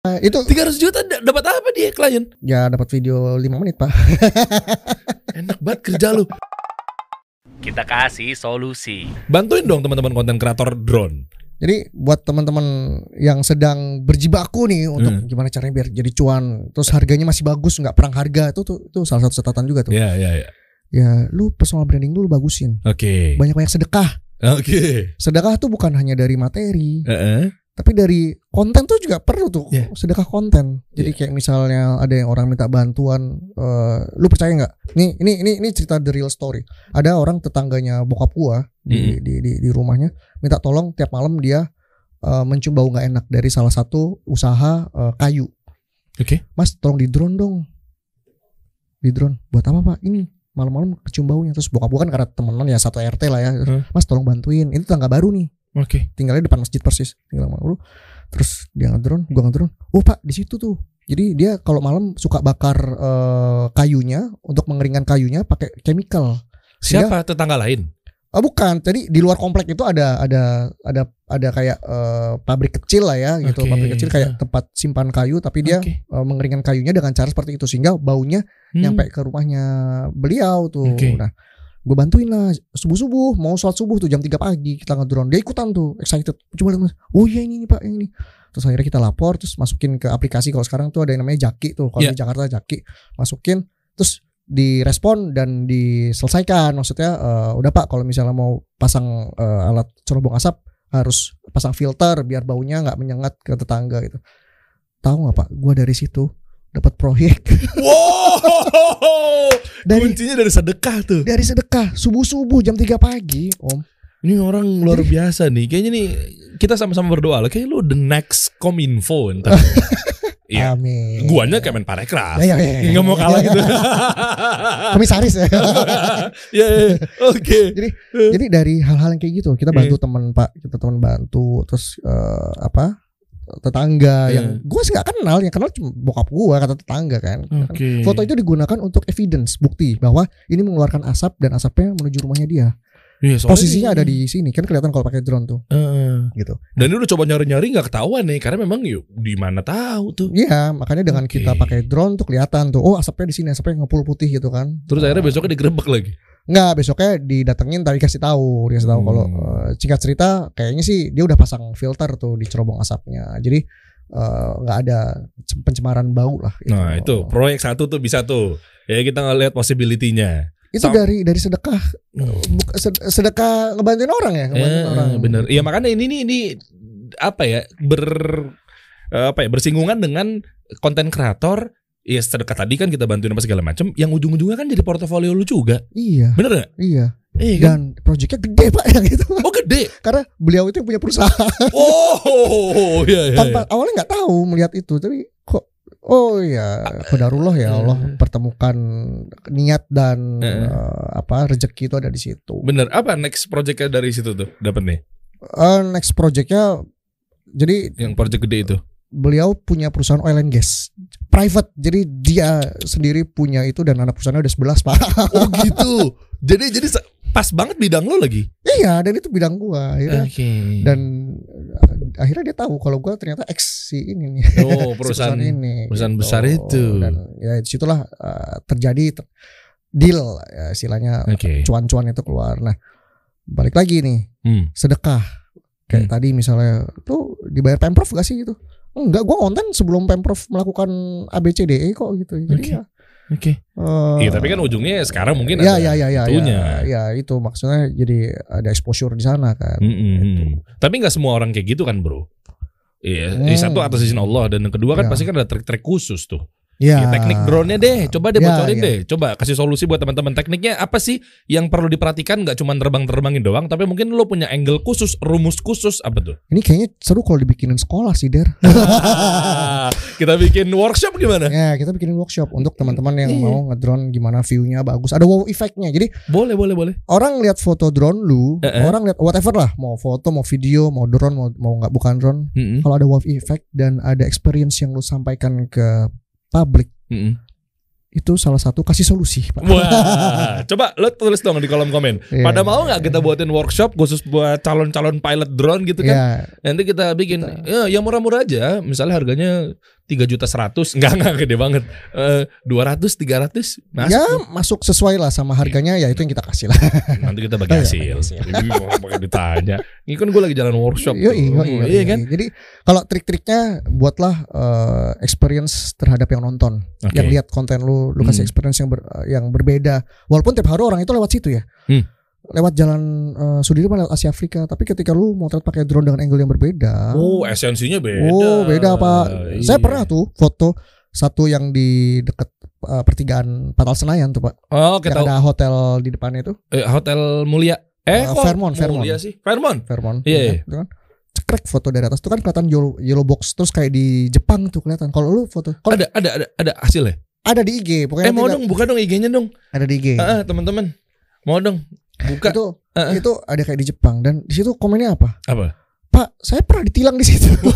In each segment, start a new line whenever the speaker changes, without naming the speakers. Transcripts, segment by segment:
itu
300 juta dapat apa dia klien?
ya dapat video 5 menit pak
Enak banget kerja lu.
Kita kasih solusi.
Bantuin dong teman-teman konten kreator drone.
Jadi buat teman-teman yang sedang berjibaku nih untuk
Hmm.
gimana caranya biar jadi cuan, terus harganya masih bagus, nggak perang harga itu tuh itu salah satu catatan juga tuh.
Ya, ya, ya.
Ya, lu personal branding dulu bagusin.
Oke.
Banyak-banyak sedekah.
Oke.
Sedekah tuh bukan hanya dari materi,
Heeh.
Tapi dari konten tuh juga perlu tuh
Iya.
sedekah konten. Jadi kayak misalnya ada yang orang minta bantuan, eh, lu percaya nggak? Nih, ini ini ini cerita the real story. Ada orang tetangganya bokap gua di, di, di di rumahnya minta tolong tiap malam dia eh, mencium bau nggak enak dari salah satu usaha eh, kayu.
Oke.
Mas, tolong di drone dong. Di drone. Buat apa pak? Ini malam-malam kecium baunya. Terus bokap gua kan karena temenan ya satu RT lah ya.
Hmm.
Mas, tolong bantuin. Ini tetangga baru nih
Oke.
tinggalnya depan masjid persis tinggal sama lu terus dia ngedrone gua ngedrone oh pak di situ tuh jadi dia kalau malam suka bakar eh, kayunya untuk mengeringkan kayunya pakai chemical
Siapa tetangga lain?
oh bukan tadi di luar komplek itu ada ada ada ada kayak eh, pabrik kecil lah ya gitu pabrik kecil kayak tempat simpan kayu tapi dia
Oke.
eh, mengeringkan kayunya dengan cara seperti itu sehingga baunya
Hmm.
nyampe ke rumahnya beliau tuh.
Oke.
Nah, gue bantuin lah subuh subuh mau sholat subuh tuh jam 3 pagi kita ngedrone. Dia ikutan tuh excited. Coba lihat mas oh iya ini nih pak yang ini. Terus akhirnya kita lapor terus masukin ke aplikasi. Kalau sekarang tuh ada yang namanya Jaki tuh kalau
Iya.
di Jakarta Jaki. Masukin terus direspon dan diselesaikan. Maksudnya eh, udah pak kalau misalnya mau pasang eh, alat cerobong asap harus pasang filter biar baunya nggak menyengat ke tetangga gitu. Tahu nggak pak gua dari situ dapat proyek
Wow.
dari
Kuncinya dari sedekah tuh.
dari sedekah subuh subuh jam 3 pagi om
Ini orang luar biasa nih. Kayaknya nih kita sama-sama berdoa lah. Kayak lu the next kominfo entar. Iya.
amin
Guanya Kemenparekraf.
ya, ya, ya, ya.
Nggak mau kalah gitu.
komisaris ya
Ya, ya. Oke.
jadi jadi dari hal-hal yang kayak gitu kita bantu
Iya.
teman pak kita teman bantu terus eh, apa tetangga
Iya.
yang gue sih nggak kenal yang kenal cuma bokap gue kata tetangga kan
Oke.
foto itu digunakan untuk evidence bukti bahwa ini mengeluarkan asap dan asapnya menuju rumahnya dia
Iya, soalnya
posisinya
ini-
ada di sini kan kelihatan kalau pakai drone tuh
Heeh.
gitu
Dan ini udah coba nyari-nyari nggak ketahuan nih karena memang yuk di mana tahu tuh.
Iya, makanya dengan
Oke.
kita pakai drone tuh kelihatan tuh, oh asapnya di sini, asapnya ngepul putih gitu kan.
Terus akhirnya besoknya digerebek lagi.
Nggak, besoknya didatengin tadi kasih tahu, dikasih tahu
Hmm.
kalau eh, singkat cerita kayaknya sih dia udah pasang filter tuh di cerobong asapnya. Jadi eh, nggak ada cem- pencemaran bau lah. gitu.
Nah itu proyek satu tuh bisa tuh. Ya kita ngeliat possibility-nya.
itu
Sam-
dari dari sedekah, sed- sedekah ngebantuin orang ya, ngebantuin
Eh,
orang.
bener. Iya makanya ini nih ini apa ya ber eh, apa ya bersinggungan dengan konten kreator. Ya sedekah tadi kan kita bantuin apa segala macam. Yang ujung-ujungnya kan jadi portofolio lu juga.
Iya,
Bener gak?
iya.
Iya kan?
Dan proyeknya gede pak yang itu.
Oh gede.
Karena beliau itu yang punya perusahaan.
Oh iya iya.
tanpa awalnya nggak tahu melihat itu tapi kok oh ya kodarullah ya Allah
Eh.
pertemukan niat dan
Eh.
eh, apa rezeki itu ada di situ.
Bener. Apa next projectnya dari situ tuh dapat nih?
Eh, next projectnya jadi
Yang project gede itu.
Beliau punya perusahaan oil and gas private jadi dia sendiri punya itu dan anak perusahaannya udah 11 pak
Oh gitu. jadi jadi pas banget bidang lo lagi.
iya dan itu bidang gua akhirnya
Oke.
dan eh, akhirnya dia tahu kalau gua ternyata ex si ini nih
Oh
si
perusahaan.
ini
perusahaan
gitu.
besar itu.
dan ya di situlah uh, terjadi ter- deal ya, istilahnya
Oke.
cuan-cuan itu keluar nah balik lagi nih
Hmm.
sedekah kayak
Hmm.
tadi misalnya tuh dibayar pemprov gak sih gitu enggak gua konten sebelum pemprov melakukan ABCDE kok gitu jadi
Oke.
ya
Oke.
eh,
Iya tapi kan ujungnya sekarang mungkin
ya,
ada
ya ya ya
itunya.
ya ya itu maksudnya jadi ada exposure di sana kan
Mm-mm.
Gitu.
Tapi nggak semua orang kayak gitu kan bro. Iya,
Hmm.
ini satu atas izin Allah dan yang kedua kan
Ya.
pasti kan ada trik-trik khusus tuh.
Ya
Ya, teknik drone-nya deh, coba deh
Ya,
bocorin
ya.
deh. Coba kasih solusi buat teman-teman. Tekniknya apa sih yang perlu diperhatikan? Nggak cuma terbang-terbangin doang, tapi mungkin lo punya angle khusus, rumus khusus apa tuh?
ini kayaknya seru kalau dibikinin sekolah sih der
Kita bikin workshop gimana?
Ya kita bikin workshop untuk teman-teman yang
Iya.
mau ngedrone gimana view-nya bagus. Ada wow effect-nya. Jadi
Boleh, boleh, boleh.
orang lihat foto drone lu,
Eh, eh.
orang lihat whatever lah, mau foto, mau video, mau drone, mau mau nggak bukan drone.
Mm-mm.
Kalau ada wow effect dan ada experience yang lu sampaikan ke publik,
Mm-mm.
itu salah satu kasih solusi, Pak.
Wah, coba lo tulis dong di kolom komen.
Iya.
Pada mau nggak kita buatin workshop khusus buat calon-calon pilot drone gitu kan?
Ya,
Nanti kita bikin ya, yang murah-murah aja. Misalnya harganya 3 juta 100 Enggak, enggak gede banget. Eh 200, 300 Mas,
ya masuk sesuai lah sama harganya ya itu yang kita kasih lah.
nanti kita bagi
Iya,
hasil. mau pakai ditanya. Ini kan gue lagi jalan workshop. tuh.
Yoi, yoi, yoi,
iya kan?
Jadi kalau trik-triknya buatlah eh, experience terhadap yang nonton,
Oke.
yang lihat konten lu, lu kasih
Hmm.
experience yang ber- yang berbeda. Walaupun tiap hari orang itu lewat situ ya.
Hmm.
Lewat jalan eh, Sudirman lewat Asia Afrika, tapi ketika lu motret pakai drone dengan angle yang berbeda.
Oh, esensinya beda.
Oh, beda Pak.
Iya.
Saya pernah tuh foto satu yang di deket eh, pertigaan Patal Senayan tuh Pak.
Oh, kita
Yang ada hotel di depannya itu,
eh, Hotel Mulia. Eh, kok
Fairmont, Fairmont.
Mulia sih. Fairmont.
Fairmont.
Iya,
ya,
iya.
itu kan. Cekrek foto dari atas tuh kan kelihatan yellow, yellow box terus kayak di Jepang tuh kelihatan. Kalau lu foto, kalau
Ada ada ada ada hasilnya.
ada di IG, pokoknya
Eh, mau dong, buka dong IG-nya dong.
ada di IG.
Ah, teman-teman. Mau dong. Buka.
Itu
Ah, ah.
itu ada kayak di Jepang dan di situ komennya apa?
Apa?
Pak, saya pernah ditilang di situ.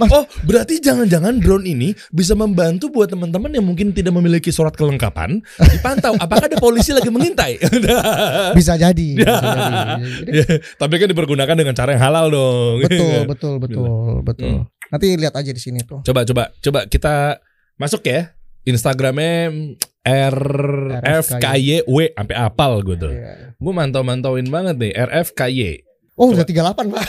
oh, berarti jangan-jangan drone ini bisa membantu buat teman-teman yang mungkin tidak memiliki surat kelengkapan dipantau apakah ada polisi lagi mengintai.
bisa jadi. Bisa jadi. Jadi,
Ya, Tapi kan dipergunakan dengan cara yang halal dong.
betul, betul, betul, betul.
Hmm.
Nanti lihat aja di sini tuh.
Coba coba coba kita masuk ya. Instagramnya RFKYW sampai apal gue tuh.
Iya.
Gue mantau-mantauin banget nih RFKY.
Oh, udah 38, Pak.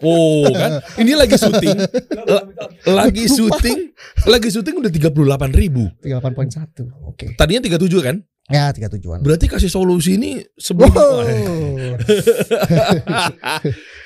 Oh kan, ini lagi syuting, La- lagi syuting, lagi syuting udah 38 ribu.
38.1. Oke.
Tadinya 37 kan?
Ya, 37-an.
Berarti kasih solusi ini sebelum
Wow.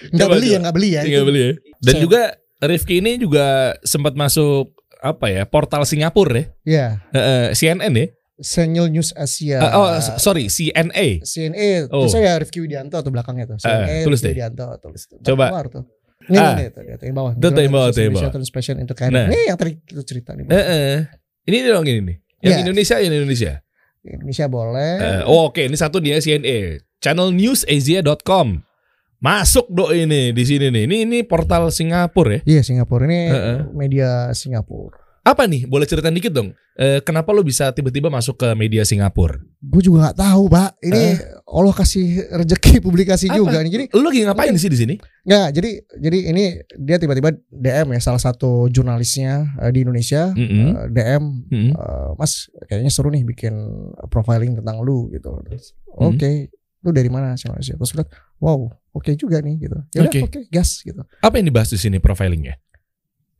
Enggak
Coba,
beli ya, enggak beli ya.
Tinggal beli ya. Dan
Saya-
juga Rifki ini juga sempat masuk apa ya portal Singapura ya,
Ya,
Eh, eh, CNN ya.
Senil News Asia.
Eh, oh sorry CNA.
CNE,
Oh.
terus saya Rifki Widianto atau belakangnya tuh. CNE,
tulis
Rifki
deh.
Widianto tulis.
Coba.
Keluar tuh. Ini,
Ah.
ini, tuh, tuh, yang bawah.
Tuh, tuh, yang bawah, tuh, yang bawah.
Transmission into.
Nah.
Ini yang tadi kita cerita nih.
Eh, eh. Ini dong ini nih. Yang
Ya.
Indonesia yang Indonesia.
Indonesia boleh.
Eh, oh oke ini satu dia CNA. Channelnewsasia.com. Masuk do ini di sini nih. Ini ini portal Singapura ya.
Iya Singapura ini
Heeh.
media Singapura.
Apa nih? Boleh ceritain dikit dong. Eh, kenapa lo bisa tiba-tiba masuk ke media Singapura?
Gue juga nggak tahu, Pak. Ini Allah kasih rezeki publikasi
Apa?
juga nih. Jadi
Lo lagi ngapain sih di sini?
nggak, jadi jadi ini dia tiba-tiba DM ya salah satu jurnalisnya eh, di Indonesia
Mm-mm.
eh, DM
Mm-mm.
eh, Mas kayaknya seru nih bikin profiling tentang lu gitu. Terus,
Hmm.
Oke, lu dari mana sih? Terus lihat, wow, oke juga nih gitu. Ya
Oke.
oke, gas gitu.
Apa yang dibahas di sini profilingnya?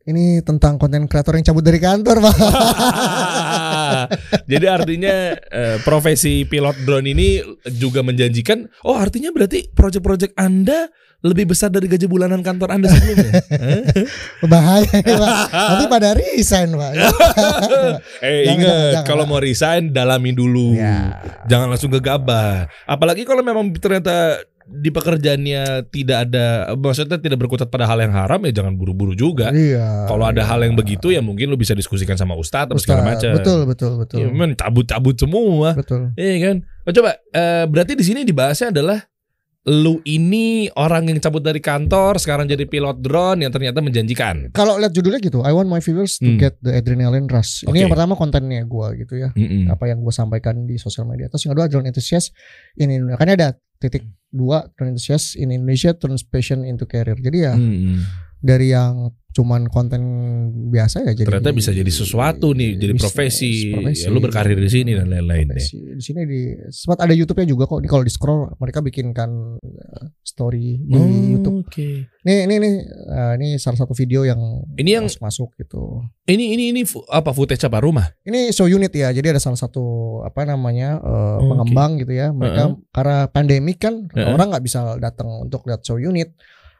Ini tentang konten kreator yang cabut dari kantor, Pak.
Jadi artinya eh, profesi pilot drone ini juga menjanjikan. Oh artinya berarti proyek-proyek Anda lebih besar dari gaji bulanan kantor Anda sebelumnya.
Bahaya, Pak. Nanti pada resign, Pak.
eh
Jangan,
ingat
jangan, jangan.
kalau mau resign dalami dulu.
Ya.
Jangan langsung gegabah. Apalagi kalau memang ternyata di pekerjaannya tidak ada maksudnya tidak berkutat pada hal yang haram ya jangan buru-buru juga.
Iya.
Kalau ada
iya.
hal yang begitu ya mungkin lu bisa diskusikan sama ustadz atau segala macam.
Betul, betul, betul.
Ya, men cabut-cabut semua.
Betul.
Iya kan? Oh, coba eh, berarti di sini dibahasnya adalah lu ini orang yang cabut dari kantor sekarang jadi pilot drone yang ternyata menjanjikan.
Kalau lihat judulnya gitu, I want my viewers to
Hmm.
get the adrenaline rush. Ini
Oke.
yang pertama kontennya gua gitu ya.
Mm-mm.
Apa yang gue sampaikan di sosial media. Terus yang kedua drone enthusiast in Indonesia. Kan ada titik dua enthusiast in Indonesia passion into career. Jadi ya
Mm-mm.
dari yang cuman konten biasa ya jadi
Ternyata bisa jadi sesuatu nih, jadi
bisnis,
profesi.
profesi.
Ya, lu berkarir di sini dan lain-lain deh.
Profesi. Di sini di sempat ada YouTube-nya juga kok. Kalau di scroll mereka bikinkan uh, story di
Oh,
YouTube.
Oke.
Nih, ini nih uh, ini salah satu video yang
Ini yang
masuk gitu.
ini ini ini apa footage apa rumah?
Ini show unit ya. Jadi ada salah satu apa namanya uh,
Oke.
pengembang gitu ya. Mereka karena pandemik kan
Heeh.
orang nggak bisa datang untuk lihat show unit.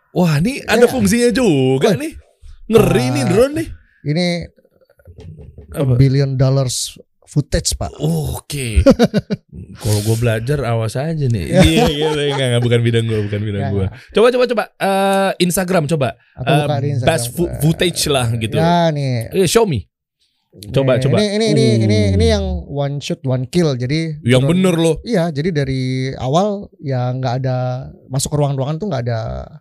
Wah, ini ada
Ya.
fungsinya juga
Wah.
nih. Ngeri nih
Ah.
drone nih.
Ini
Apa?
billion dollars footage pak.
Oh, Oke. Kalau gue belajar awas aja nih. Iya, iya, iya, enggak, enggak, bukan bidang gue, bukan bidang gue. Coba, coba, coba. Eh, Instagram coba. Eh,
buka di Instagram.
best fo- footage lah gitu.
Ya nih.
Eh, show me. Coba,
Nih,
coba.
Ini ini ini
Uh.
ini ini yang one shot one kill. Jadi
Yang
drone-
bener loh.
Iya, jadi dari awal ya nggak ada masuk ke ruang-ruangan tuh nggak ada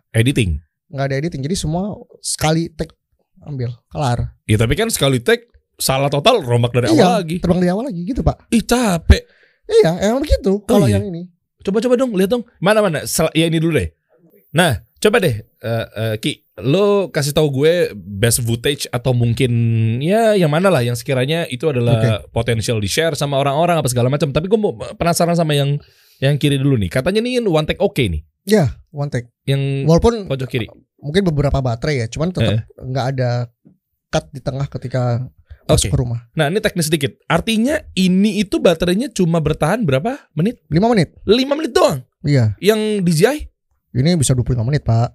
Editing.
nggak ada editing. Jadi semua sekali take ambil kelar.
Ya tapi kan sekali take salah total rombak dari
iya,
awal lagi.
terbang dari awal lagi gitu pak.
Ih capek.
Iya, emang begitu. Kalau
iya?
yang ini.
Coba-coba dong, lihat dong. Mana mana? Sel- ya ini dulu deh. Nah, coba deh, eh, eh, Ki, lo kasih tahu gue best footage atau mungkin ya yang mana lah yang sekiranya itu adalah potensial di share sama orang-orang apa segala macam. Tapi gue mau penasaran sama yang yang kiri dulu nih. Katanya nih one take oke nih,
Ya, one take.
yang
Walaupun
pojok kiri.
Mungkin beberapa baterai ya, cuman tetap nggak ada cut di tengah ketika
Oke.
masuk ke rumah.
Nah, ini teknis sedikit. Artinya ini itu baterainya cuma bertahan berapa menit?
5 menit.
5 menit doang.
Iya,
Yang DJI
ini bisa 25 menit, Pak.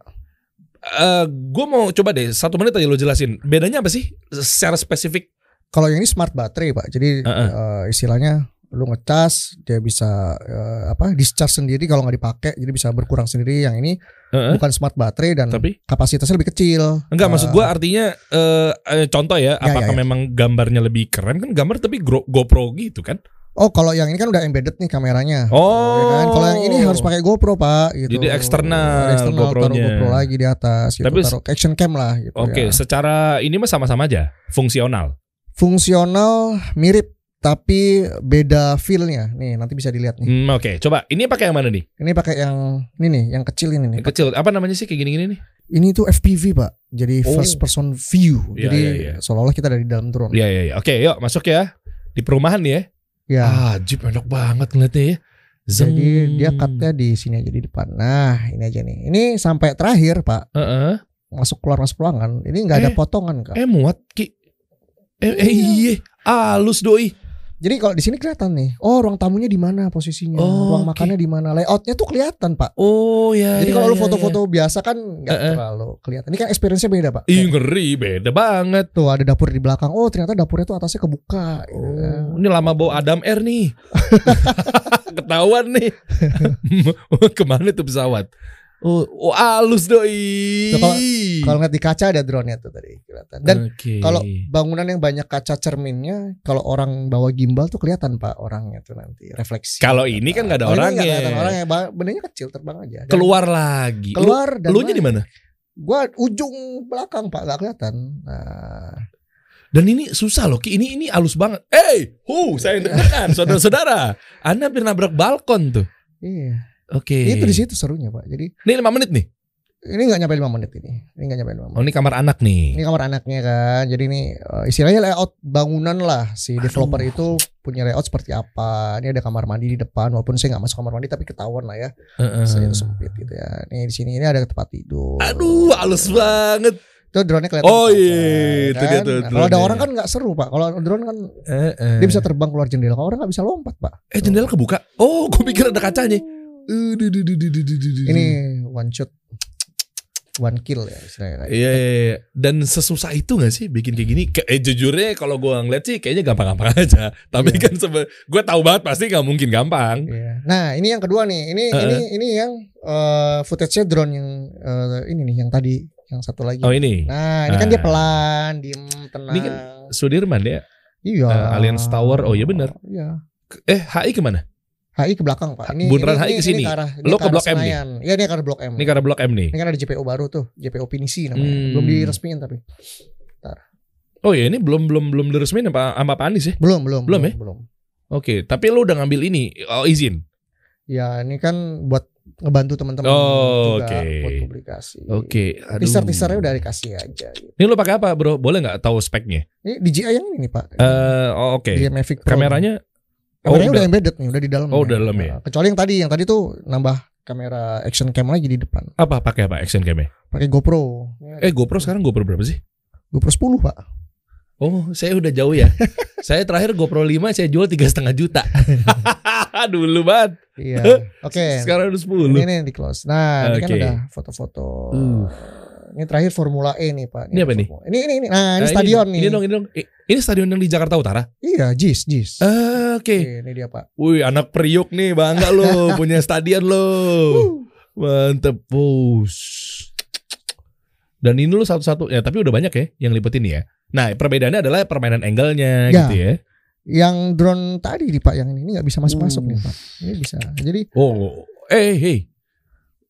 eh gue mau coba deh satu menit aja lo jelasin bedanya apa sih secara spesifik
Kalau yang ini smart baterai, Pak. Jadi
Heeh.
eh, istilahnya lu ngecas dia bisa eh, apa discharge sendiri kalau nggak dipakai jadi bisa berkurang sendiri yang ini
Heeh.
bukan smart baterai dan
tapi
kapasitasnya lebih kecil
enggak
Eh,
maksud artinya eh, eh, contoh ya,
Ya,
apakah
ya, ya.
memang gambarnya lebih keren kan gambar tapi GoPro gitu kan
oh kalau yang ini kan udah embedded nih kameranya
Oh.
ya kan? kalau yang ini harus pakai GoPro pak gitu
Jadi eksternal
eksternal taruh
GoPro-nya.
GoPro lagi di atas gitu
Tapi-
taruh action cam lah gitu
oke
ya.
secara ini mah sama-sama aja fungsional
fungsional mirip tapi beda feel-nya. Nih nanti bisa dilihat nih.
Hmm, oke. Coba ini pakai yang mana nih?
Ini pakai yang ini nih yang kecil ini nih.
Yang kecil. Apa namanya sih? Kayak gini-gini nih?
Ini tuh FPV pak. Jadi
Oh.
first person view.
Iya,
jadi
iya, iya.
seolah-olah kita ada di dalam drone.
Iya iya iya. Oke yuk masuk ya. Di perumahan nih ya.
Ya
ah jeep enak banget ngeliatnya ya. Zeng.
jadi dia cutnya di sini aja di depan. Nah ini aja nih. Ini sampai terakhir pak.
Heeh.
masuk keluar masuk ruangan. Ini nggak ada
Eh.
potongan kak.
Eh muat Ki. Eh, eh iya, halus doi.
Jadi kalau di sini kelihatan nih oh ruang tamunya di mana posisinya
Oh,
ruang
oke.
makannya di mana layoutnya tuh kelihatan pak
Oh ya.
jadi
ya,
kalau lu
ya,
foto-foto biasa kan nggak
Eh, eh.
terlalu kelihatan ini kan experience-nya beda pak
ya. Ih ngeri, beda banget.
tuh ada dapur di belakang oh ternyata dapurnya tuh atasnya kebuka gitu.
Oh, ini lama bawa Adam Air nih. Ketahuan nih. Ke mana tuh pesawat? Oh, oh halus doi.
Kalau ngeliat di kaca ada drone-nya tuh tadi kelihatan dan
Oke.
kalau bangunan yang banyak kaca cerminnya kalau orang bawa gimbal tuh kelihatan pak orangnya tuh nanti refleksi
Kalau ini kan nggak ada
Kalau ini
orangnya.
nggak orangnya benarnya kecil terbang aja Dan
keluar lagi.
keluar dan
Lu, nya di mana?
gua ujung belakang pak nggak kelihatan nah
Dan ini susah loh, Ki. Ini ini halus banget. Eh, hu, saya deg-degan, saudara-saudara. Anda hampir nabrak balkon tuh.
iya
Oke.
itu di situ serunya pak jadi
Ini 5 menit nih.
ini nggak nyampe lima menit ini ini nggak nyampe lima menit
Oh, ini kamar anak nih.
ini kamar anaknya kan jadi ini eh, istilahnya layout bangunan lah si
Aduh.
developer itu punya layout seperti apa ini ada kamar mandi di depan walaupun saya nggak masuk kamar mandi tapi ketahuan lah ya
Heeh.
saya itu sempit gitu ya ini di sini ini ada tempat tidur
Aduh, halus banget.
itu drone-nya kelihatan
Oh, iya,
ya
itu dia tuh
Nah, kalau ada orang kan nggak seru pak kalau drone kan
Heeh.
dia bisa terbang keluar jendela kalau orang nggak bisa lompat pak
Eh, jendela kebuka. Oh, gue pikir ada kacanya.
Ini one shot one kill ya istilahnya
Iya, iya, iya. Dan sesusah itu gak sih bikin kayak gini? Eh jujurnya kalau gue ngeliat sih kayaknya gampang-gampang aja. Tapi
Iya.
kan sebe- gue tahu banget pasti gak mungkin gampang.
Iya. Nah ini yang kedua nih, ini
Heeh.
ini ini yang eh, footage-nya drone yang eh, ini nih, yang tadi, yang satu lagi.
Oh ini,
Nah ini kan dia
Ah.
pelan, diem, tenang.
Ini kan Sudirman ya.
iya.
eh, Allianz Tower. Oh, iya benar.
Iya.
Eh HI ke mana?
HI ke belakang pak. Ini
Bundaran HI ke sini.
Ke
Lo ke Blok M nih?
Iya ini ke arah blok M.
Ini karena Blok M nih.
Ini kan ada JPO baru tuh, JPO Pinisi namanya.
Hmm.
Belum diresmiin tapi.
Oh iya ini belum belum belum diresmiin apa sama Pak Anies ya?
Belum belum.
Belum ya?
Belum.
Oke, tapi lu udah ngambil ini oh, izin.
Ya ini kan buat ngebantu teman-teman
Oh,
juga
oke.
buat publikasi.
Oke, aduh.
Teaser-teasernya udah dikasih aja. Gitu.
Ini lu pakai apa, Bro? Boleh nggak tahu speknya?
Ini DJI yang ini nih pak.
Eh, oh, oke.
Mavic Pro.
Kameranya
Kameranya
Oh,
udah
udah.
embedded nih, udah di dalam.
Oh, udah dalam ya?
Nah, Kecuali yang tadi, yang tadi tuh nambah kamera action cam lagi di depan.
apa pakai apa action cam
Pakai GoPro.
Eh GoPro sekarang GoPro berapa sih?
GoPro 10 pak.
Oh, saya udah jauh ya. saya terakhir GoPro 5 saya jual tiga setengah juta. Dulu banget.
Iya. Oke.
Sekarang udah 10.
Ini nih di close. Nah, ini kan udah foto-foto.
Uh.
Ini terakhir Formula E nih pak.
Ini apa nih?
Ini ini ini. Nah, ini
Nah,
stadion
ini,
nih.
Ini dong, ini dong. Ini stadion yang di Jakarta Utara.
Iya, JIS, JIS.
Ah, Oke.
Ini dia pak.
Wih, anak Priuk nih, bangga lo punya stadion lo. Mantep, bos. Dan ini lo satu-satu ya, tapi udah banyak ya yang lipetin ya. Nah, perbedaannya adalah permainan angle-nya
Ya.
gitu ya.
Yang drone tadi nih pak, yang ini ini nggak bisa masuk-masuk
Uh.
nih pak. Ini bisa. Jadi
Oh, eh, hey.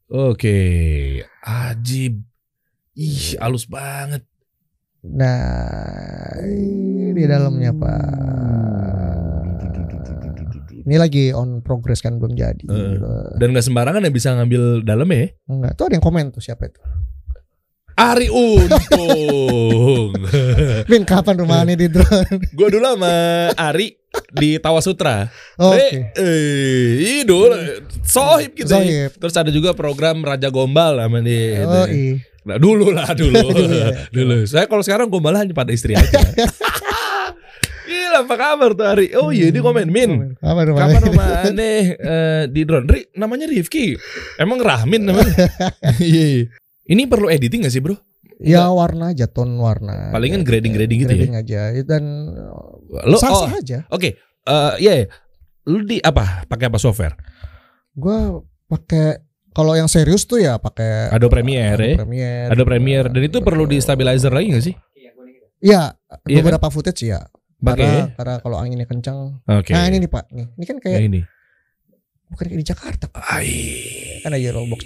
Oke, ajib. Ih, halus banget.
Nah, di dalamnya pak. Ini lagi on progress kan belum jadi.
Eh. Dan nggak sembarangan yang bisa ngambil dalam ya.
Enggak, tuh ada yang komen tuh siapa itu?
Ari Untung.
Min kapan rumahnya di drone?
gue dulu sama Ari di Tawa Sutra.
Oh, Oke.
eh, idol, sohib gitu.
Sohib.
Terus ada juga program Raja Gombal sama dia.
Oh,
gitu.
iya.
Nah, dulu lah dulu.
Dulu ya.
dulu. Saya kalau sekarang gombal hanya pada istri aja. Gila apa kabar tuh Ari? Oh iya dia komen Min.
Kapan
rumah aneh eh, di drone? Ri, namanya Rifki. Emang Rahmin namanya. Iya. Ini perlu editing gak sih bro?
Ya warna aja, tone warna.
Palingan grading-grading gitu ya?
Grading aja dan
Lo
sah
oh,
sah aja.
Oke, eh iya. Lu di apa? Pakai apa software?
Gua pakai kalau yang serius tuh ya pakai
Adobe Premiere ya?
Premiere.
Ada Premiere dan itu perlu di stabilizer lagi gak sih?
Iya,
Iya kan?
beberapa footage ya.
Pakai.
Karena, karena kalau anginnya kencang.
Oke.
Nah ini nih Pak, nih. Ini kan
Nah,
kayak
ini.
bukan kayak di Jakarta. Pak.
Ai,
Kan ada Box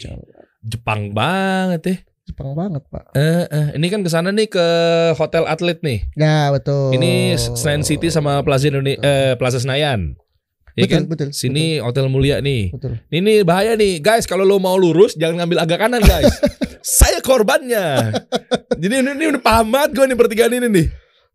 Jepang banget ya.
Jepang banget Pak.
Eh, eh, ini kan ke sana nih ke Hotel Atlet nih.
Ya betul.
Ini Senayan City sama Plaza Indone- eh, Plaza Senayan. Ya
betul,
kan?
betul.
Sini Hotel Mulia nih.
betul.
Ini bahaya nih, guys. Kalau lo mau lurus, jangan ngambil agak kanan, guys. Saya korbannya. Jadi ini, ini udah paham banget gue nih pertigaan ini nih.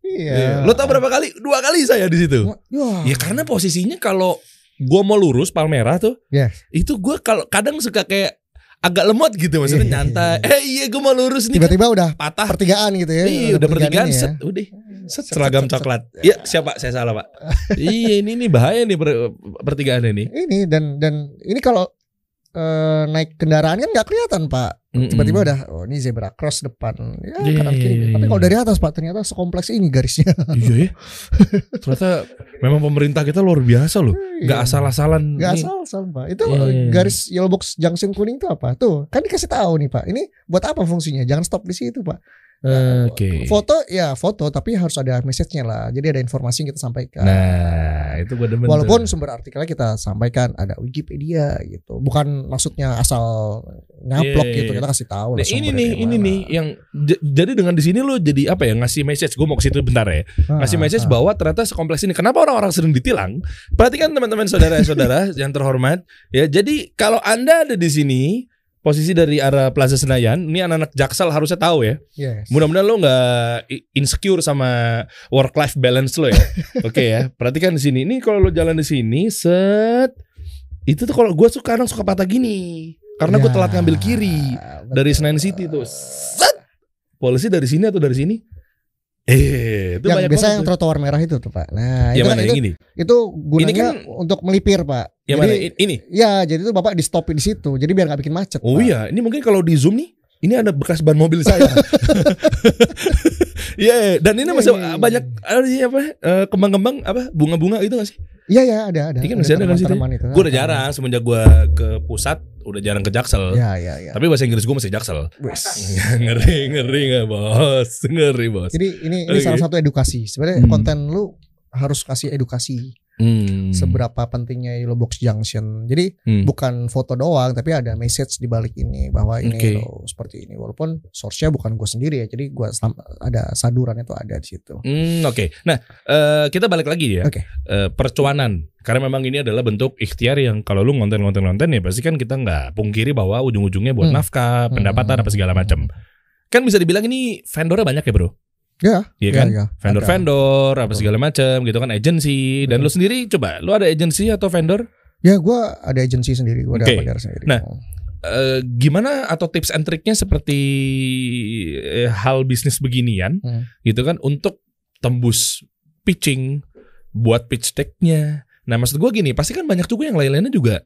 Iya.
Lo tau berapa kali? Dua kali saya di situ.
Wah.
Ya karena posisinya kalau gue mau lurus Palmerah tuh,
Yes.
itu gue kalau kadang suka kayak agak lemot gitu, maksudnya
Iya.
nyantai. Eh iya gue mau lurus nih.
Tiba-tiba udah
patah.
pertigaan gitu ya.
Iya, udah pertigaan
ini ya.
set, udah. Set, seragam coklat. Iya, siapa? Saya salah, Pak. iya, ini nih bahaya nih per- pertigaan ini.
Ini dan dan ini kalau eh, naik kendaraan kan nggak kelihatan Pak. Tiba-tiba udah oh ini zebra cross depan. Ya,
Iya,
kanan kiri.
iya,
Tapi
iya.
kalau dari atas Pak ternyata sekompleks ini garisnya.
Iya ya. Ternyata memang pemerintah kita luar biasa loh. Gak
Iya.
asal-asalan.
Gak
Nih,
asal-asal Pak. Itu
Iya, iya, iya.
garis yellow box junction kuning itu apa? Tuh, kan dikasih tahu nih Pak. Ini buat apa fungsinya? Jangan stop di situ Pak.
Oke.
Foto ya foto, tapi harus ada message-nya lah. Jadi ada informasi yang kita sampaikan.
Nah, itu gue demen.
Walaupun
tuh.
sumber artikelnya kita sampaikan ada Wikipedia gitu, bukan maksudnya asal nyaplok
Iya,
gitu
iya.
kita kasih tahu
Nah, ini nih, ini nih yang jadi dengan di sini lo jadi apa ya ngasih message. Gue mau ke situ bentar ya. Ngasih
Ah,
message
ah.
bahwa ternyata sekompleks ini. Kenapa orang-orang sering ditilang? Perhatikan teman-teman saudara-saudara yang terhormat. Ya, jadi kalau anda ada di sini posisi dari arah Plaza Senayan, ini anak-anak Jaksel harusnya tahu ya.
Yes.
Mudah-mudahan lo nggak insecure sama work life balance lo ya. Oke ya. Perhatikan di sini. Ini kalau lo jalan di sini, set itu tuh kalau gue suka kadang suka patah gini. Karena gue
Ya,
telat ngambil kiri dari
betul.
Senayan City tuh. Set. Polisi dari sini atau dari sini? Eh, itu
yang
banyak
biasa yang trotoar merah itu tuh pak. Nah
Yang
itu
mana
kan
yang
itu,
ini?
itu gunanya
kan-
untuk melipir pak.
Yang
jadi,
mana? Ini.
Ya jadi itu bapak di stop di situ. Jadi biar nggak bikin macet.
Oh
Pak.
iya, ini mungkin kalau di zoom nih, ini ada bekas ban mobil saya. Iya, dan ini
Iya,
masih
iya, iya.
banyak sih apa eh, kembang-kembang apa bunga-bunga gitu gak sih?
Iya ya ada ada.
Ini kan masih ada kan
itu.
Gue udah jarang semenjak gue ke pusat udah jarang ke Jaksel.
Ya ya ya.
Tapi bahasa Inggris gue masih Jaksel.
Wes.
ngeri ngeri nggak bos? Ngeri bos.
Jadi ini ini
Oke.
salah satu edukasi. Sebenarnya
Hmm.
konten lu harus kasih edukasi
Hmm.
seberapa pentingnya Yellow Box Junction. Jadi
Hmm.
bukan foto doang tapi ada message di balik ini bahwa ini
Oke.
loh seperti ini. Walaupun source-nya bukan gue sendiri ya. Jadi sam- ada sadurannya tuh ada di situ.
Hmm, Oke, nah eh, kita balik lagi ya.
Oke.
Eh, percuanan, karena memang ini adalah bentuk ikhtiar yang kalau lu ngonten-ngonten-nonten ya pasti kan kita nggak pungkiri bahwa ujung-ujungnya buat
Hmm.
nafkah,
Hmm.
pendapatan apa segala macam. Kan bisa dibilang ini vendornya banyak ya bro,
Ya.
Iya
ya,
kan?
ya.
vendor-vendor apa segala macam gitu kan, agensi. Dan lu sendiri coba, lu ada agensi atau vendor?
Ya gua ada agensi sendiri. Gua ada
Oke.
bandar sendiri.
Nah, Eh, gimana atau tips and triknya seperti eh, hal bisnis beginian
Hmm.
gitu kan untuk tembus pitching buat pitch decknya. Nah maksud gue gini pasti kan banyak juga yang lain-lainnya juga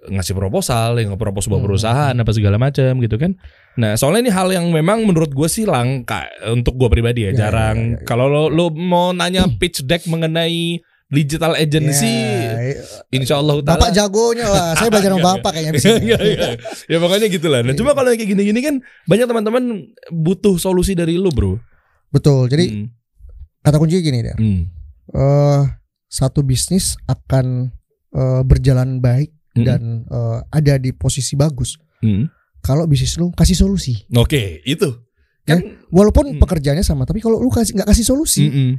ngasih proposal, yang nge-propose sebuah
Hmm.
perusahaan apa segala macam gitu kan. Nah soalnya ini hal yang memang menurut gue sih langka untuk gue pribadi ya,
Ya,
jarang.
ya, ya, ya.
Kalau lo, lo mau nanya pitch deck mengenai digital agency,
Ya,
insya Allah taala-
Bapak jagonya lah. Saya belajar sama bapak kayaknya.
Iya, iya. ya makanya gitulah. Nah, cuma kalau kayak gini-gini kan banyak teman-teman butuh solusi dari lu, Bro.
Betul. Jadi
Hmm.
kata kuncinya gini deh.
Hmm.
Eh satu bisnis akan eh, berjalan baik
Hmm.
dan eh, ada di posisi bagus
Hmm.
kalau bisnis lu kasih solusi.
Oke, itu. Kan
Walaupun
Hmm.
pekerjaannya sama, tapi kalau lu kasih nggak kasih solusi,
mm-mm.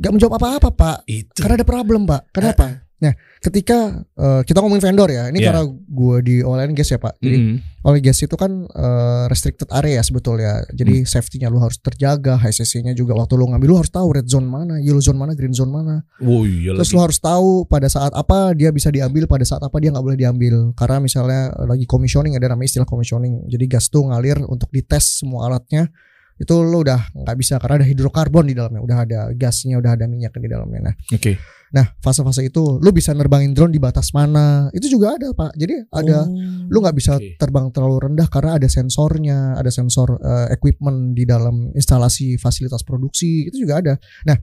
nggak menjawab apa-apa pak.
itu.
Karena ada problem pak. Kenapa? Nah, ketika eh, kita ngomongin vendor ya, ini
Iya.
karena gue di oil and gas ya pak. Jadi
Mm-mm.
oil and gas itu kan eh, restricted area sebetulnya. Jadi
Hmm.
safety-nya lu harus terjaga, HCC-nya juga waktu lu ngambil lu harus tahu red zone mana, yellow zone mana, green zone mana.
Oh iya
Terus
lagi.
lu harus tahu pada saat apa dia bisa diambil, pada saat apa dia nggak boleh diambil. Karena misalnya lagi commissioning ada namanya istilah commissioning. Jadi gas tuh ngalir untuk dites semua alatnya. Itu lu udah nggak bisa karena ada hidrokarbon di dalamnya, udah ada gasnya, udah ada minyak di dalamnya. Nah,
Oke.
Nah fase-fase itu lu bisa nerbangin drone di batas mana? Itu juga ada pak. Jadi ada
Oh,
lu nggak bisa
oke.
terbang terlalu rendah karena ada sensornya, ada sensor eh, equipment di dalam instalasi fasilitas produksi itu juga ada. Nah,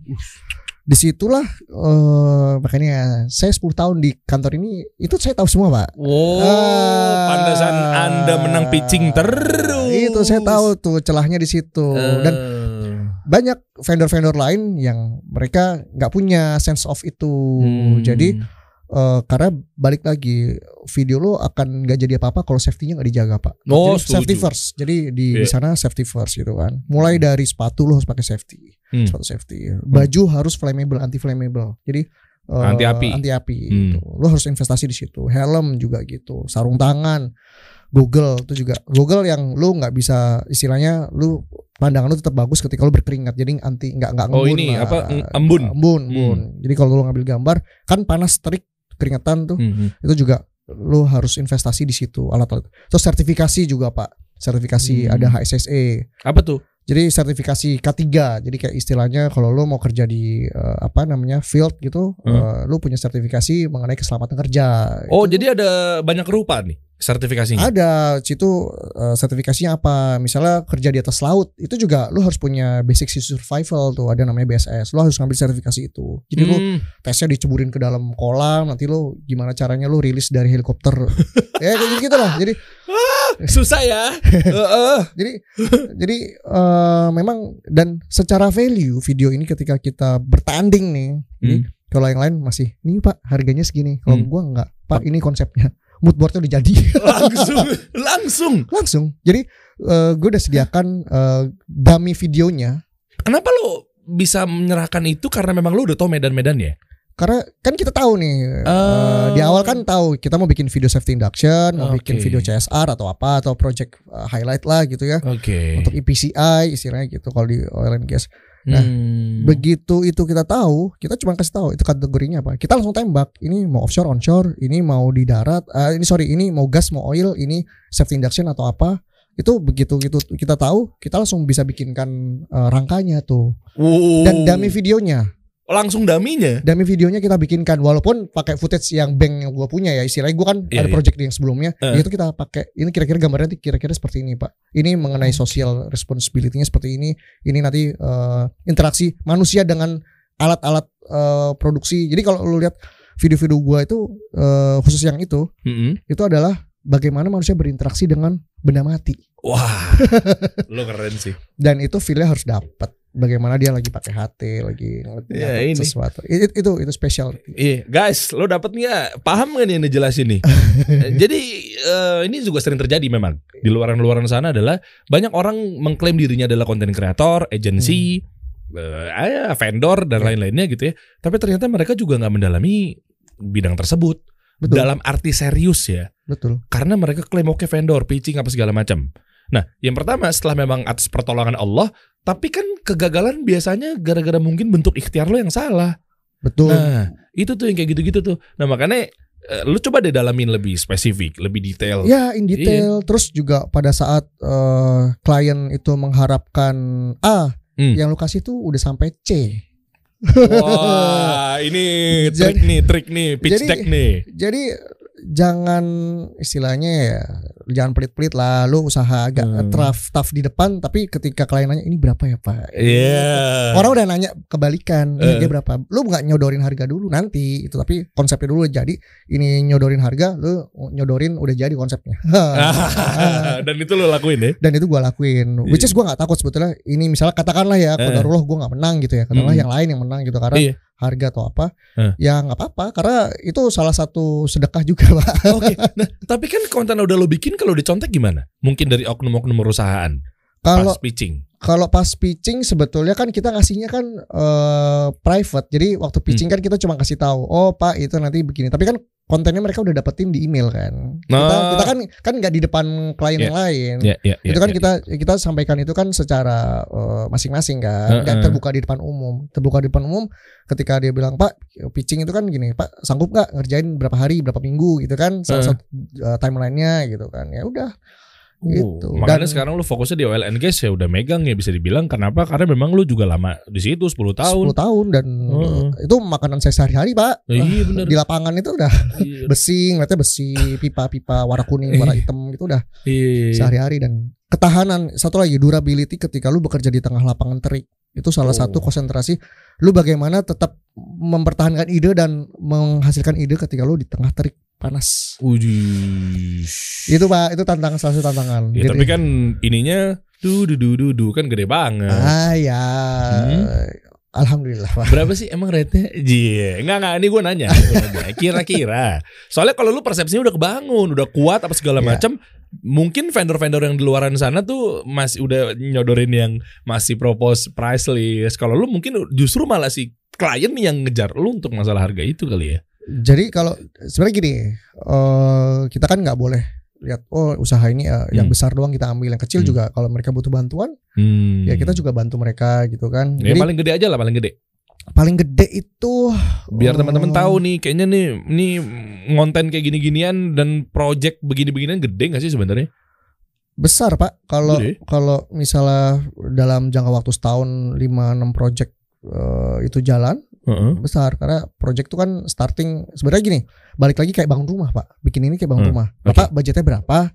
di situlah eh, makanya saya 10 tahun di kantor ini itu saya tahu semua pak.
Wow,
Ah.
pandasan Anda menang pitching terus.
Itu saya tahu tuh celahnya di situ dan
Eh,
banyak vendor-vendor lain yang mereka nggak punya sense of itu.
hmm.
Jadi eh, karena balik lagi video lo akan nggak jadi apa-apa kalau safety-nya nggak dijaga pak.
Oh,
Jadi safety first. Jadi di, di
Iya.
sana safety first gitu kan. Mulai dari sepatu lo harus pakai safety,
Hmm.
sepatu safety. Baju harus flammable, anti flammable. Jadi eh,
Anti api.
Anti api.
Hmm.
Gitu. Lo harus investasi di situ. Helm juga gitu. Sarung tangan. Google itu juga Google yang lu nggak bisa istilahnya lu pandangan lu tetap bagus ketika lu berkeringat jadi anti nggak nggak
Oh,
ngembun
ini
lah.
apa, ng- embun?
embun
Hmm.
embun jadi kalau lu ngambil gambar kan panas terik keringetan tuh
Hmm.
itu juga lu harus investasi di situ alat-alat. Terus sertifikasi juga pak, sertifikasi
Hmm.
ada HSSE.
Apa tuh?
Jadi sertifikasi K3. Jadi kayak istilahnya kalau lu mau kerja di eh, apa namanya field gitu, eh, lu punya sertifikasi mengenai keselamatan kerja.
Oh,
Itu
jadi ada banyak rupa nih sertifikasinya.
ada situ eh, sertifikasinya apa? Misalnya kerja di atas laut, itu juga lu harus punya basic sea survival tuh, ada namanya BSS. Lu harus ngambil sertifikasi itu. Jadi lu
Hmm.
tesnya diceburin ke dalam kolam nanti lo gimana caranya lo rilis dari helikopter ya kayak gitu lah jadi
Susah ya.
Jadi jadi eh, memang dan secara value video ini ketika kita bertanding nih
Hmm.
kalau yang lain masih nih pak harganya segini kalau
Hmm.
gua enggak pak ini konsepnya mood boardnya udah jadi
langsung langsung.
langsung jadi eh, gue udah sediakan eh, dummy videonya
Kenapa lo bisa menyerahkan itu karena memang lo udah tau medan-medannya?
karena kan kita tahu nih eh,
Oh.
di awal kan tahu kita mau bikin video safety induction, mau bikin video CSR atau apa atau project eh, highlight lah gitu ya
Oke.
untuk EPCI istilahnya gitu kalau di oil and gas. Nah,
Hmm.
Begitu itu kita tahu, kita cuma kasih tahu itu kategorinya apa. Kita langsung tembak. Ini mau offshore, onshore, ini mau di darat, eh, ini sorry, ini mau gas, mau oil, ini safety induction atau apa. Itu begitu gitu kita tahu, kita langsung bisa bikinkan eh, rangkanya tuh.
Wow.
Dan dummy videonya.
Langsung daminya.
Dummy videonya kita bikinkan walaupun pakai footage yang bank yang gue punya ya istilahnya gue kan
Iya,
ada
iya.
project yang sebelumnya
Eh.
itu kita pakai ini kira-kira gambarnya nanti kira-kira seperti ini pak ini mengenai social responsibility-nya seperti ini ini nanti eh, interaksi manusia dengan alat-alat eh, produksi jadi kalau lu lihat video-video gue itu eh, khusus yang itu
Mm-mm.
itu adalah bagaimana manusia berinteraksi dengan benda mati
Wah, lo keren sih.
dan itu feelnya harus dapat bagaimana dia lagi pakai HT lagi ngeliat
Ya, ini.
sesuatu itu itu, itu spesial
Iya, guys, lo dapet nggak? Paham nggak nih yang dijelasin nih? Jadi eh, ini juga sering terjadi memang di luaran-luaran sana adalah banyak orang mengklaim dirinya adalah konten kreator, agensi, eh, ah, vendor dan
Ya.
lain-lainnya gitu ya. Tapi ternyata mereka juga nggak mendalami bidang tersebut
betul
dalam arti serius ya.
betul
Karena mereka klaim oke vendor, pitching apa segala macam. Nah, yang pertama setelah memang atas pertolongan Allah, tapi kan kegagalan biasanya gara-gara mungkin bentuk ikhtiar lo yang salah.
betul
Nah, itu tuh yang kayak gitu-gitu tuh. Nah, makanya eh, lu coba deh dalamin lebih spesifik, lebih detail.
Ya in
Iya.
detail Terus juga pada saat eh, klien itu mengharapkan A
Hmm.
Yang lu kasih tuh udah sampai C
Wah, ini trik
Jadi-
nih, trik nih, pitch
jadi-
deck nih.
Jadi jangan istilahnya ya Jangan pelit-pelit lah Lu usaha agak
Hmm.
tough, tough di depan Tapi ketika klien nanya ini berapa ya pak
Iya.
Orang udah nanya kebalikan ini
Eh.
dia berapa Lu nggak nyodorin harga dulu nanti itu Tapi konsepnya dulu jadi Ini nyodorin harga Lu nyodorin udah jadi konsepnya
Dan itu lu lakuin ya.
dan itu gue lakuin which is gue nggak takut sebetulnya ini misalnya katakanlah ya
Eh.
kodarullah gue nggak menang gitu ya katakanlah
Mm.
yang lain yang menang gitu karena
Iya.
Harga atau apa
Eh.
ya nggak apa-apa karena itu salah satu sedekah juga pak
Oke. Nah, tapi kan konten udah lo bikin kalau dicontek gimana? Mungkin dari oknum-oknum perusahaan.
Kalau
pas pitching.
kalau pas pitching sebetulnya kan kita ngasihnya kan eh, private. Jadi waktu
Hmm.
pitching kan kita cuma kasih tahu, oh Pak itu nanti begini. Tapi kan kontennya mereka udah dapetin di email kan. Kita,
Oh.
kita kan kan nggak di depan klien yang lain.
Ya, ya,
itu
ya,
kan
ya.
kita kita sampaikan itu kan secara eh, masing-masing kan, nggak
Heeh.
terbuka di depan umum. Terbuka di depan umum ketika dia bilang Pak pitching itu kan gini, Pak sanggup nggak ngerjain berapa hari, berapa minggu gitu kan, salah
Heeh.
satu eh, timelinenya gitu kan. Ya udah
Uh,
gitu.
Makanya
Dan-
sekarang lu fokusnya di oil and gas ya udah megang ya bisa dibilang. Kenapa? Karena memang lu juga lama di situ 10 tahun.
10 tahun dan eh, itu makanan saya sehari-hari Pak.
Eh, iya bener.
Di lapangan itu udah
Iya.
besi, ngeliatnya besi, pipa-pipa warna kuning, warna hitam itu udah
Iya.
sehari-hari dan ketahanan satu lagi durability ketika lu bekerja di tengah lapangan terik itu salah
Oh.
satu konsentrasi lu bagaimana tetap mempertahankan ide dan menghasilkan ide ketika lu di tengah terik panas
Udih.
itu pak itu tantangan salah satu tantangan
Ya,
Jadi-
tapi kan ininya du du du du du kan gede banget.
ah ya
Hmm.
alhamdulillah pak
Berapa sih emang rate-nya? Jie, enggak enggak ini gue nanya. Gua nanya. Kira-kira. Soalnya kalau lu persepsinya udah kebangun, udah kuat apa segala
Iya.
macam, mungkin vendor-vendor yang di luaran sana tuh masih udah nyodorin yang masih propose price list. Kalau lu mungkin justru malah si klien nih yang ngejar lu untuk masalah harga itu kali ya.
Jadi kalau sebenarnya gini eh kita kan nggak boleh lihat oh usaha ini yang
Hmm.
besar doang kita ambil yang kecil
Hmm.
juga kalau mereka butuh bantuan
Hmm.
ya kita juga bantu mereka gitu kan
Ya,
jadi
paling gede aja lah paling gede.
paling gede itu
Biar
eh,
teman-teman tahu nih kayaknya nih nih ngonten kayak gini-ginian dan project begini-beginian gede gak sih sebenarnya?
besar pak kalau kalau misalnya dalam jangka waktu setahun 5-6 project eh, itu jalan
Heeh.
besar karena project itu kan starting sebenarnya gini balik lagi kayak bangun rumah pak bikin ini kayak bangun
Hmm,
rumah bapak budgetnya berapa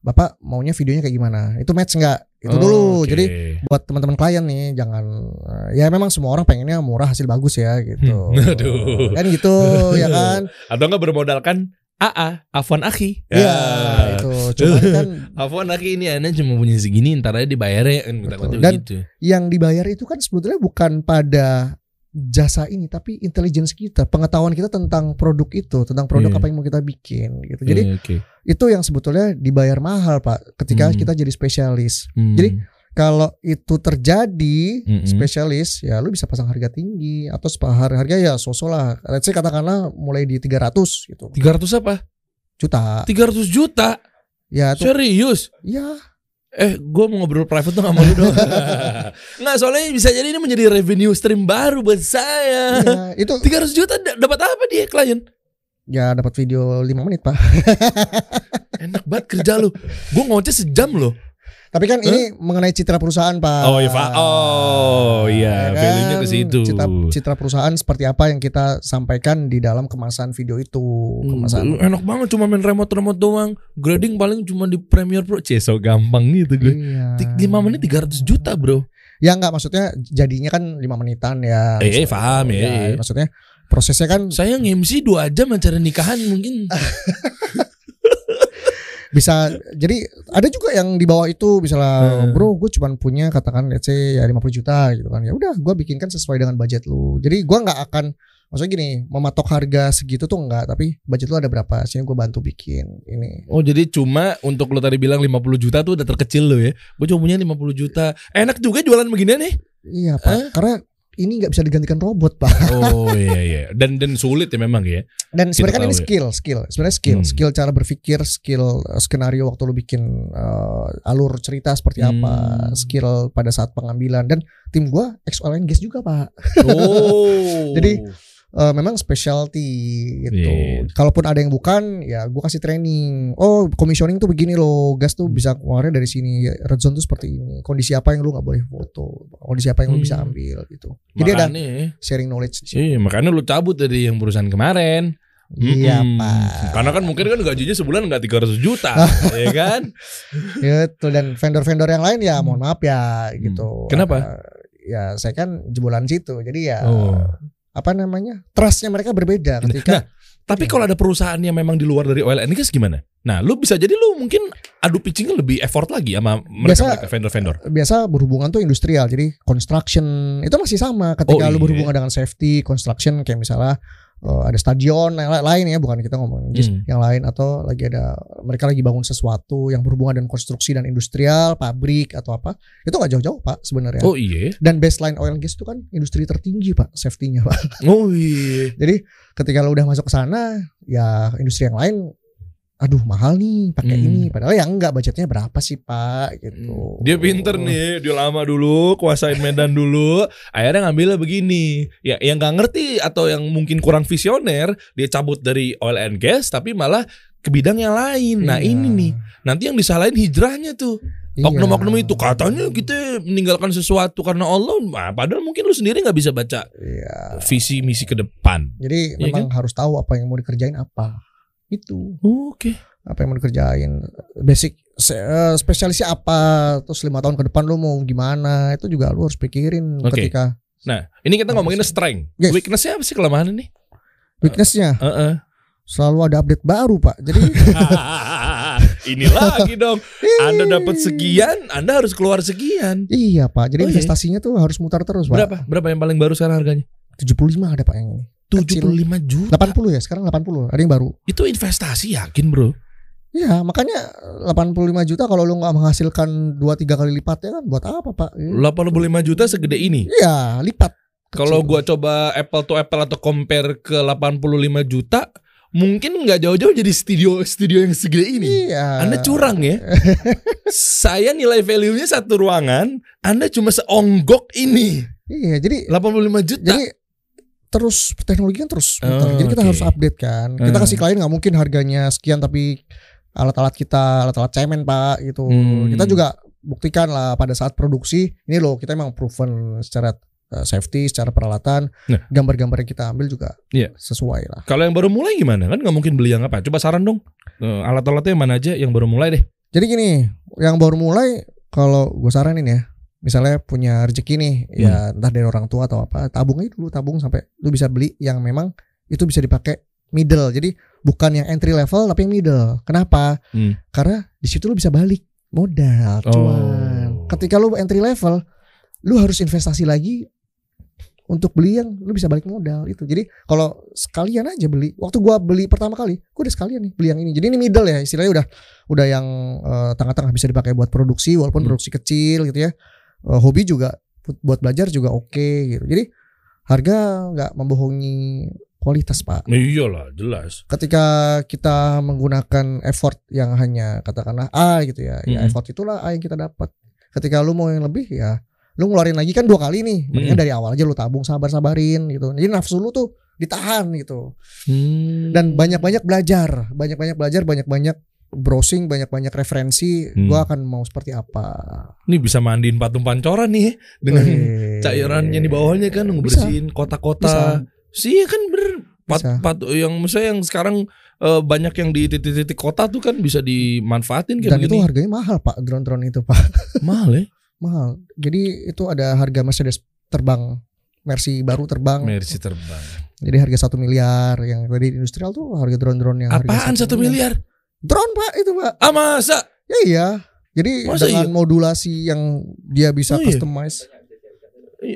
bapak maunya videonya kayak gimana itu match nggak itu dulu
Oke.
jadi buat teman-teman klien nih jangan eh, ya memang semua orang pengennya murah hasil bagus ya gitu
Hmm, aduh.
kan gitu ya kan
atau enggak bermodalkan AA, Afwan Aki.
Iya
Ya.
itu cuman kan
Afwan Aki ini anda cuma punya segini, ntar aja dibayarnya kan kita
Betul.
kata
Dan-
gitu.
yang dibayar itu kan sebetulnya bukan pada jasa ini tapi intelligence kita pengetahuan kita tentang produk itu tentang produk
Iya.
apa yang mau kita bikin gitu jadi
Eh, oke.
itu yang sebetulnya dibayar mahal pak ketika
Hmm.
kita jadi spesialis
Hmm.
jadi kalau itu terjadi
Mm-mm.
spesialis ya lu bisa pasang harga tinggi atau sepa- harga harga ya sosok lah let's say katakanlah mulai di 300 gitu
300 apa?
juta
300 juta.
ya itu
Serius?
ya
Eh, gue mau ngobrol private tuh sama lu dong. Nggak, soalnya bisa jadi ini menjadi revenue stream baru buat saya.
ya itu
300 juta dapat apa dia klien?
ya dapat video 5 menit pak
Enak banget kerja lu. Gue ngoceh sejam loh.
Tapi kan ini mengenai citra perusahaan, Pak.
Oh, iya, Pak. Oh, iya,
Ya
value-nya ke situ.
Citra, citra perusahaan seperti apa yang kita sampaikan di dalam kemasan video itu, kemasan.
Hmm, enak banget cuma main remote-remote doang. Grading paling cuma di Premiere Pro. Cie, so gampang gitu gue.
Iya.
Ti- 5 menit 300 juta, Bro.
Ya enggak maksudnya jadinya kan 5 menitan ya.
Eh, paham, ya, ya.
Maksudnya prosesnya kan
Saya nge-MC 2 jam acara nikahan mungkin.
bisa jadi ada juga yang di bawah itu misalnya
Hmm.
bro gue cuman punya katakan let's say ya 50 juta gitu kan ya udah gue bikinkan sesuai dengan budget lu jadi gue nggak akan maksudnya gini mematok harga segitu tuh enggak tapi budget lu ada berapa sih gue bantu bikin ini
Oh jadi cuma untuk lo tadi bilang 50 juta tuh udah terkecil lo ya. Gue cuma punya 50 juta. Enak juga jualan beginian nih.
iya pak karena ini nggak bisa digantikan robot pak
Oh iya iya. Dan dan sulit ya memang ya.
dan sebenarnya kan ini
ya.
skill skill sebenarnya skill
Hmm.
skill cara berpikir skill uh, skenario waktu lu bikin uh, alur cerita seperti apa
Hmm.
skill pada saat pengambilan dan tim gua and gas juga pak
Oh.
Jadi, Eh, memang specialty gitu.
Iya.
Kalaupun ada yang bukan, ya gue kasih training. Oh, commissioning tuh begini loh. Gas tuh
Hmm.
bisa keluarnya dari sini. Red zone tuh seperti ini. Kondisi apa yang lu nggak boleh foto. Kondisi apa yang lu bisa
Hmm.
ambil gitu. Jadi ada
makanya,
sharing knowledge.
Iya, makanya lu cabut dari yang perusahaan kemarin.
Iya
Mm-mm.
pak.
Karena kan mungkin kan gajinya sebulan nggak 300 juta, ya kan?
Gitu dan vendor-vendor yang lain ya mohon maaf ya gitu.
Hmm. Kenapa?
Ada- ya saya kan jebolan situ. Jadi ya
Oh.
Apa namanya trustnya mereka berbeda ketika
Nah, tapi kalau ada perusahaan yang memang di luar dari oil and gas gimana? Nah, lu bisa jadi lu mungkin adu pitchingnya lebih effort lagi sama mereka,
Biasa-
mereka vendor-vendor.
biasa berhubungan tuh industrial jadi construction itu masih sama ketika
Oh,
lu
iya.
berhubungan dengan safety construction kayak misalnya eh, ada stadion yang la- lain ya bukan kita ngomong
Hmm.
yang lain atau lagi ada mereka lagi bangun sesuatu yang berhubungan dengan konstruksi dan industrial pabrik atau apa itu nggak jauh-jauh pak sebenarnya
Oh iya.
dan baseline oil and gas itu kan industri tertinggi pak safety-nya pak
Oh iya.
jadi ketika lo udah masuk ke sana ya industri yang lain aduh mahal nih pakai
Hmm.
ini padahal ya enggak budgetnya berapa sih pak gitu
Dia pinter nih, dia lama dulu, kuasain Medan dulu, akhirnya ngambilnya begini. Ya, yang nggak ngerti atau yang mungkin kurang visioner, dia cabut dari oil and gas, tapi malah ke bidang yang lain. Nah
Iya.
ini nih, nanti yang disalahin hijrahnya tuh.
Iya.
Oknum-oknum itu katanya kita meninggalkan sesuatu karena Allah, nah, padahal mungkin lu sendiri nggak bisa baca
Iya.
visi misi ke depan.
Jadi
Iya
memang harus tahu apa yang mau dikerjain apa. Itu
Oke.
apa yang mau dikerjain. Basic eh, spesialisnya apa. Terus lima tahun ke depan lu mau gimana. Itu juga lu harus pikirin
Oke.
ketika
Nah, ini kita ngomongin
Bagus.
strength.
Yes.
Weaknessnya apa sih kelemahan ini?
weaknessnya
Heeh.
selalu ada update baru pak. Jadi
ini lagi dong. Anda dapat sekian, Anda harus keluar sekian.
iya pak. Jadi
Oh, iya.
investasinya tuh harus mutar terus pak.
Berapa? Berapa yang paling baru sekarang harganya?
75 ada pak yang ini. Kecil.
75 juta.
80 ya sekarang 80 ada yang baru.
Itu investasi yakin, Bro?
Iya makanya 85 juta kalau lu nggak menghasilkan 2-3 kali lipatnya kan buat apa pak?
85 juta segede ini.
Iya lipat.
Kalau
Kecil.
gua coba apple to apple atau compare ke 85 juta, mungkin nggak jauh-jauh jadi studio studio yang segede ini.
Iya.
Anda curang ya. Saya nilai value-nya satu ruangan, Anda cuma seonggok ini.
Iya jadi
85 juta.
Jadi terus teknologi kan terus muter.
Oh,
Jadi kita
oke.
harus update kan. Kita
Hmm.
kasih klien nggak mungkin harganya sekian tapi alat-alat kita alat-alat cemen pak gitu.
Hmm.
Kita juga buktikan lah pada saat produksi ini loh kita emang proven secara uh, safety, secara peralatan,
Nah.
gambar-gambar yang kita ambil juga
Iya.
sesuai lah.
Kalau yang baru mulai gimana? Kan nggak mungkin beli yang apa? Coba saran dong. Eh, Alat-alatnya mana aja yang baru mulai deh.
Jadi gini, yang baru mulai kalau gue saranin ya, misalnya punya rezeki nih,
Hmm.
ya entah dari orang tua atau apa, tabung aja dulu tabung sampai lu bisa beli yang memang itu bisa dipakai middle. Jadi bukan yang entry level tapi yang middle. Kenapa?
Hmm.
Karena di situ lu bisa balik modal, cuan.
Oh.
Ketika lu entry level, lu harus investasi lagi untuk beli yang lu bisa balik modal itu. Jadi kalau sekalian aja beli, waktu gua beli pertama kali, gua udah sekalian nih beli yang ini. Jadi ini middle ya, istilahnya udah udah yang eh, tengah-tengah bisa dipakai buat produksi walaupun
Hmm.
produksi kecil gitu ya. Eh, hobi juga bu- buat belajar juga oke gitu. Jadi harga nggak membohongi kualitas, Pak.
Iyalah, jelas.
Ketika kita menggunakan effort yang hanya katakanlah A gitu ya, ya
Mm-mm.
effort itulah A yang kita dapat. Ketika lu mau yang lebih ya lu ngeluarin lagi kan dua kali nih. Mendingan
Mm.
dari awal aja lu tabung sabar-sabarin gitu. Jadi nafsu lu tuh ditahan gitu.
Hmm.
Dan banyak-banyak belajar, banyak-banyak belajar, banyak-banyak browsing, banyak-banyak referensi.
Hmm.
Gua akan mau seperti apa.
Ini bisa mandiin patung pancoran nih dengan
Wih.
cairannya di bawahnya kan ngebersihin kota-kota. Sih iya kan bener. Pat,
Bisa.
pat- yang misalnya yang sekarang eh, banyak yang di titik-titik kota tuh kan bisa dimanfaatin kayak
Dan itu
begini.
harganya mahal pak, drone-drone itu pak,
mahal ya.
mahal. Jadi itu ada harga Mercedes terbang, Mercy baru terbang.
Mercy terbang.
Jadi harga satu miliar yang tadi industrial tuh harga drone-drone yang
Apaan satu miliar?
Drone pak itu pak.
Ah masa?
Ya iya. Jadi
Masa
dengan
iya?
modulasi yang dia bisa
Oh iya?
customize.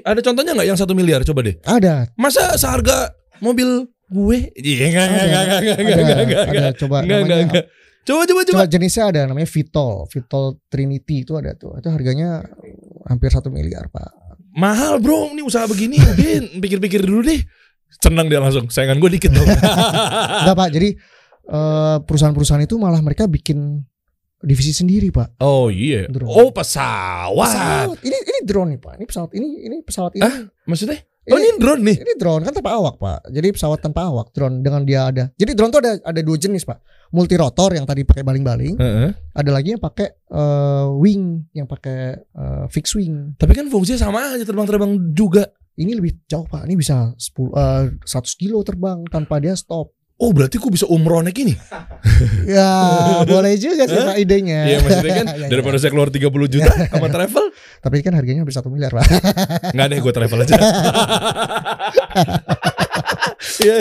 Ada contohnya nggak yang satu miliar? Coba deh.
Ada.
Masa seharga mobil gue? Iya enggak enggak enggak enggak enggak
Ada,
enggak enggak
ada coba
enggak enggak
namanya
enggak. Coba coba coba.
Coba jenisnya ada namanya Vitol, Vitol Trinity itu ada tuh. Itu harganya hampir satu miliar pak.
Mahal bro, ini usaha begini Udin Pikir-pikir dulu deh Senang dia langsung, sayangan gue dikit dong
Enggak pak. Jadi perusahaan-perusahaan itu malah mereka bikin divisi sendiri pak.
Oh iya
Drone.
Oh pesawat
Pesawat. Ini ini drone nih pak. Ini pesawat ini ini pesawat ini.
Ah, Maksudnya? Oh ini drone nih
Ini drone kan tanpa awak pak. Jadi pesawat tanpa awak drone dengan dia ada. Jadi drone tuh ada ada dua jenis pak. Multi rotor yang tadi pakai baling-baling.
Heeh.
Ada lagi yang pakai eh, wing, yang pakai eh, fixed wing.
Tapi kan fungsinya sama aja terbang-terbang juga
Ini lebih jauh pak. Ini bisa 10 eh, 100 kilo terbang tanpa dia stop.
Oh berarti gue bisa umroh naik ini
Ya boleh juga sih pak idenya.
Iya maksudnya kan
Ya, ya.
Daripada saya keluar 30 juta sama travel
Tapi kan harganya hampir satu miliar pak.
Nggak deh gue travel aja Iya.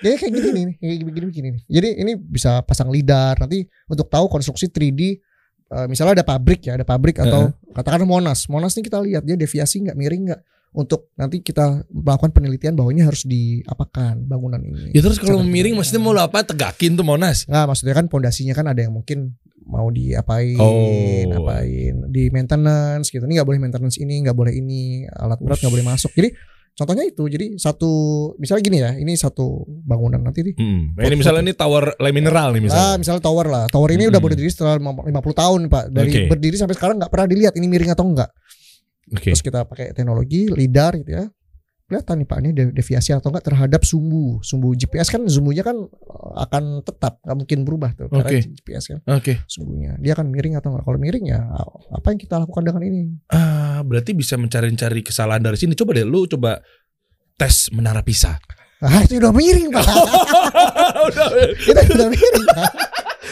Jadi kayak gini nih, kayak begini-begini nih. Jadi ini bisa pasang lidar nanti untuk tahu konstruksi 3D. eh, misalnya ada pabrik ya, ada pabrik atau katakanlah Monas. Monas nih kita lihat dia deviasi nggak miring nggak. Untuk nanti kita melakukan penelitian bahwa ini harus diapakan bangunan ini.
Ya terus kalau miring maksudnya mau lo apa? Tegakin tuh Monas.
Nggak, maksudnya kan pondasinya kan ada yang mungkin mau diapain,
Oh.
apain, di maintenance gitu. Ini nggak boleh maintenance ini, nggak boleh ini, alat berat nggak boleh masuk. Jadi contohnya itu, jadi satu misalnya gini ya, ini satu bangunan nanti nih.
Hmm. Nah, ini misalnya ini tower Le Mineral nih
Nah,
misalnya.
misalnya tower lah. Tower ini udah
Hmm.
berdiri setelah 50 tahun, Pak. Dari
Oke.
berdiri sampai sekarang nggak pernah dilihat ini miring atau enggak.
Oke.
Terus kita pakai teknologi lidar gitu ya. Kelihatan nih Pak ini de- deviasi atau enggak terhadap sumbu. Sumbu GPS kan sumbunya kan eh, akan tetap, nggak mungkin berubah tuh karena
Oke.
GPS kan
Oke.
sumbunya. Dia akan miring atau enggak. Kalau miring ya apa yang kita lakukan dengan ini?
Ah, berarti bisa mencari-cari kesalahan dari sini. Coba deh lu coba tes menara Pisa.
Ah, itu udah miring, Pak. itu udah miring.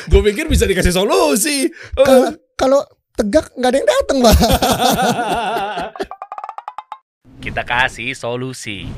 Gue pikir bisa dikasih solusi.
Kalau kalau tegak nggak ada yang datang, Pak.
Kita kasih solusi.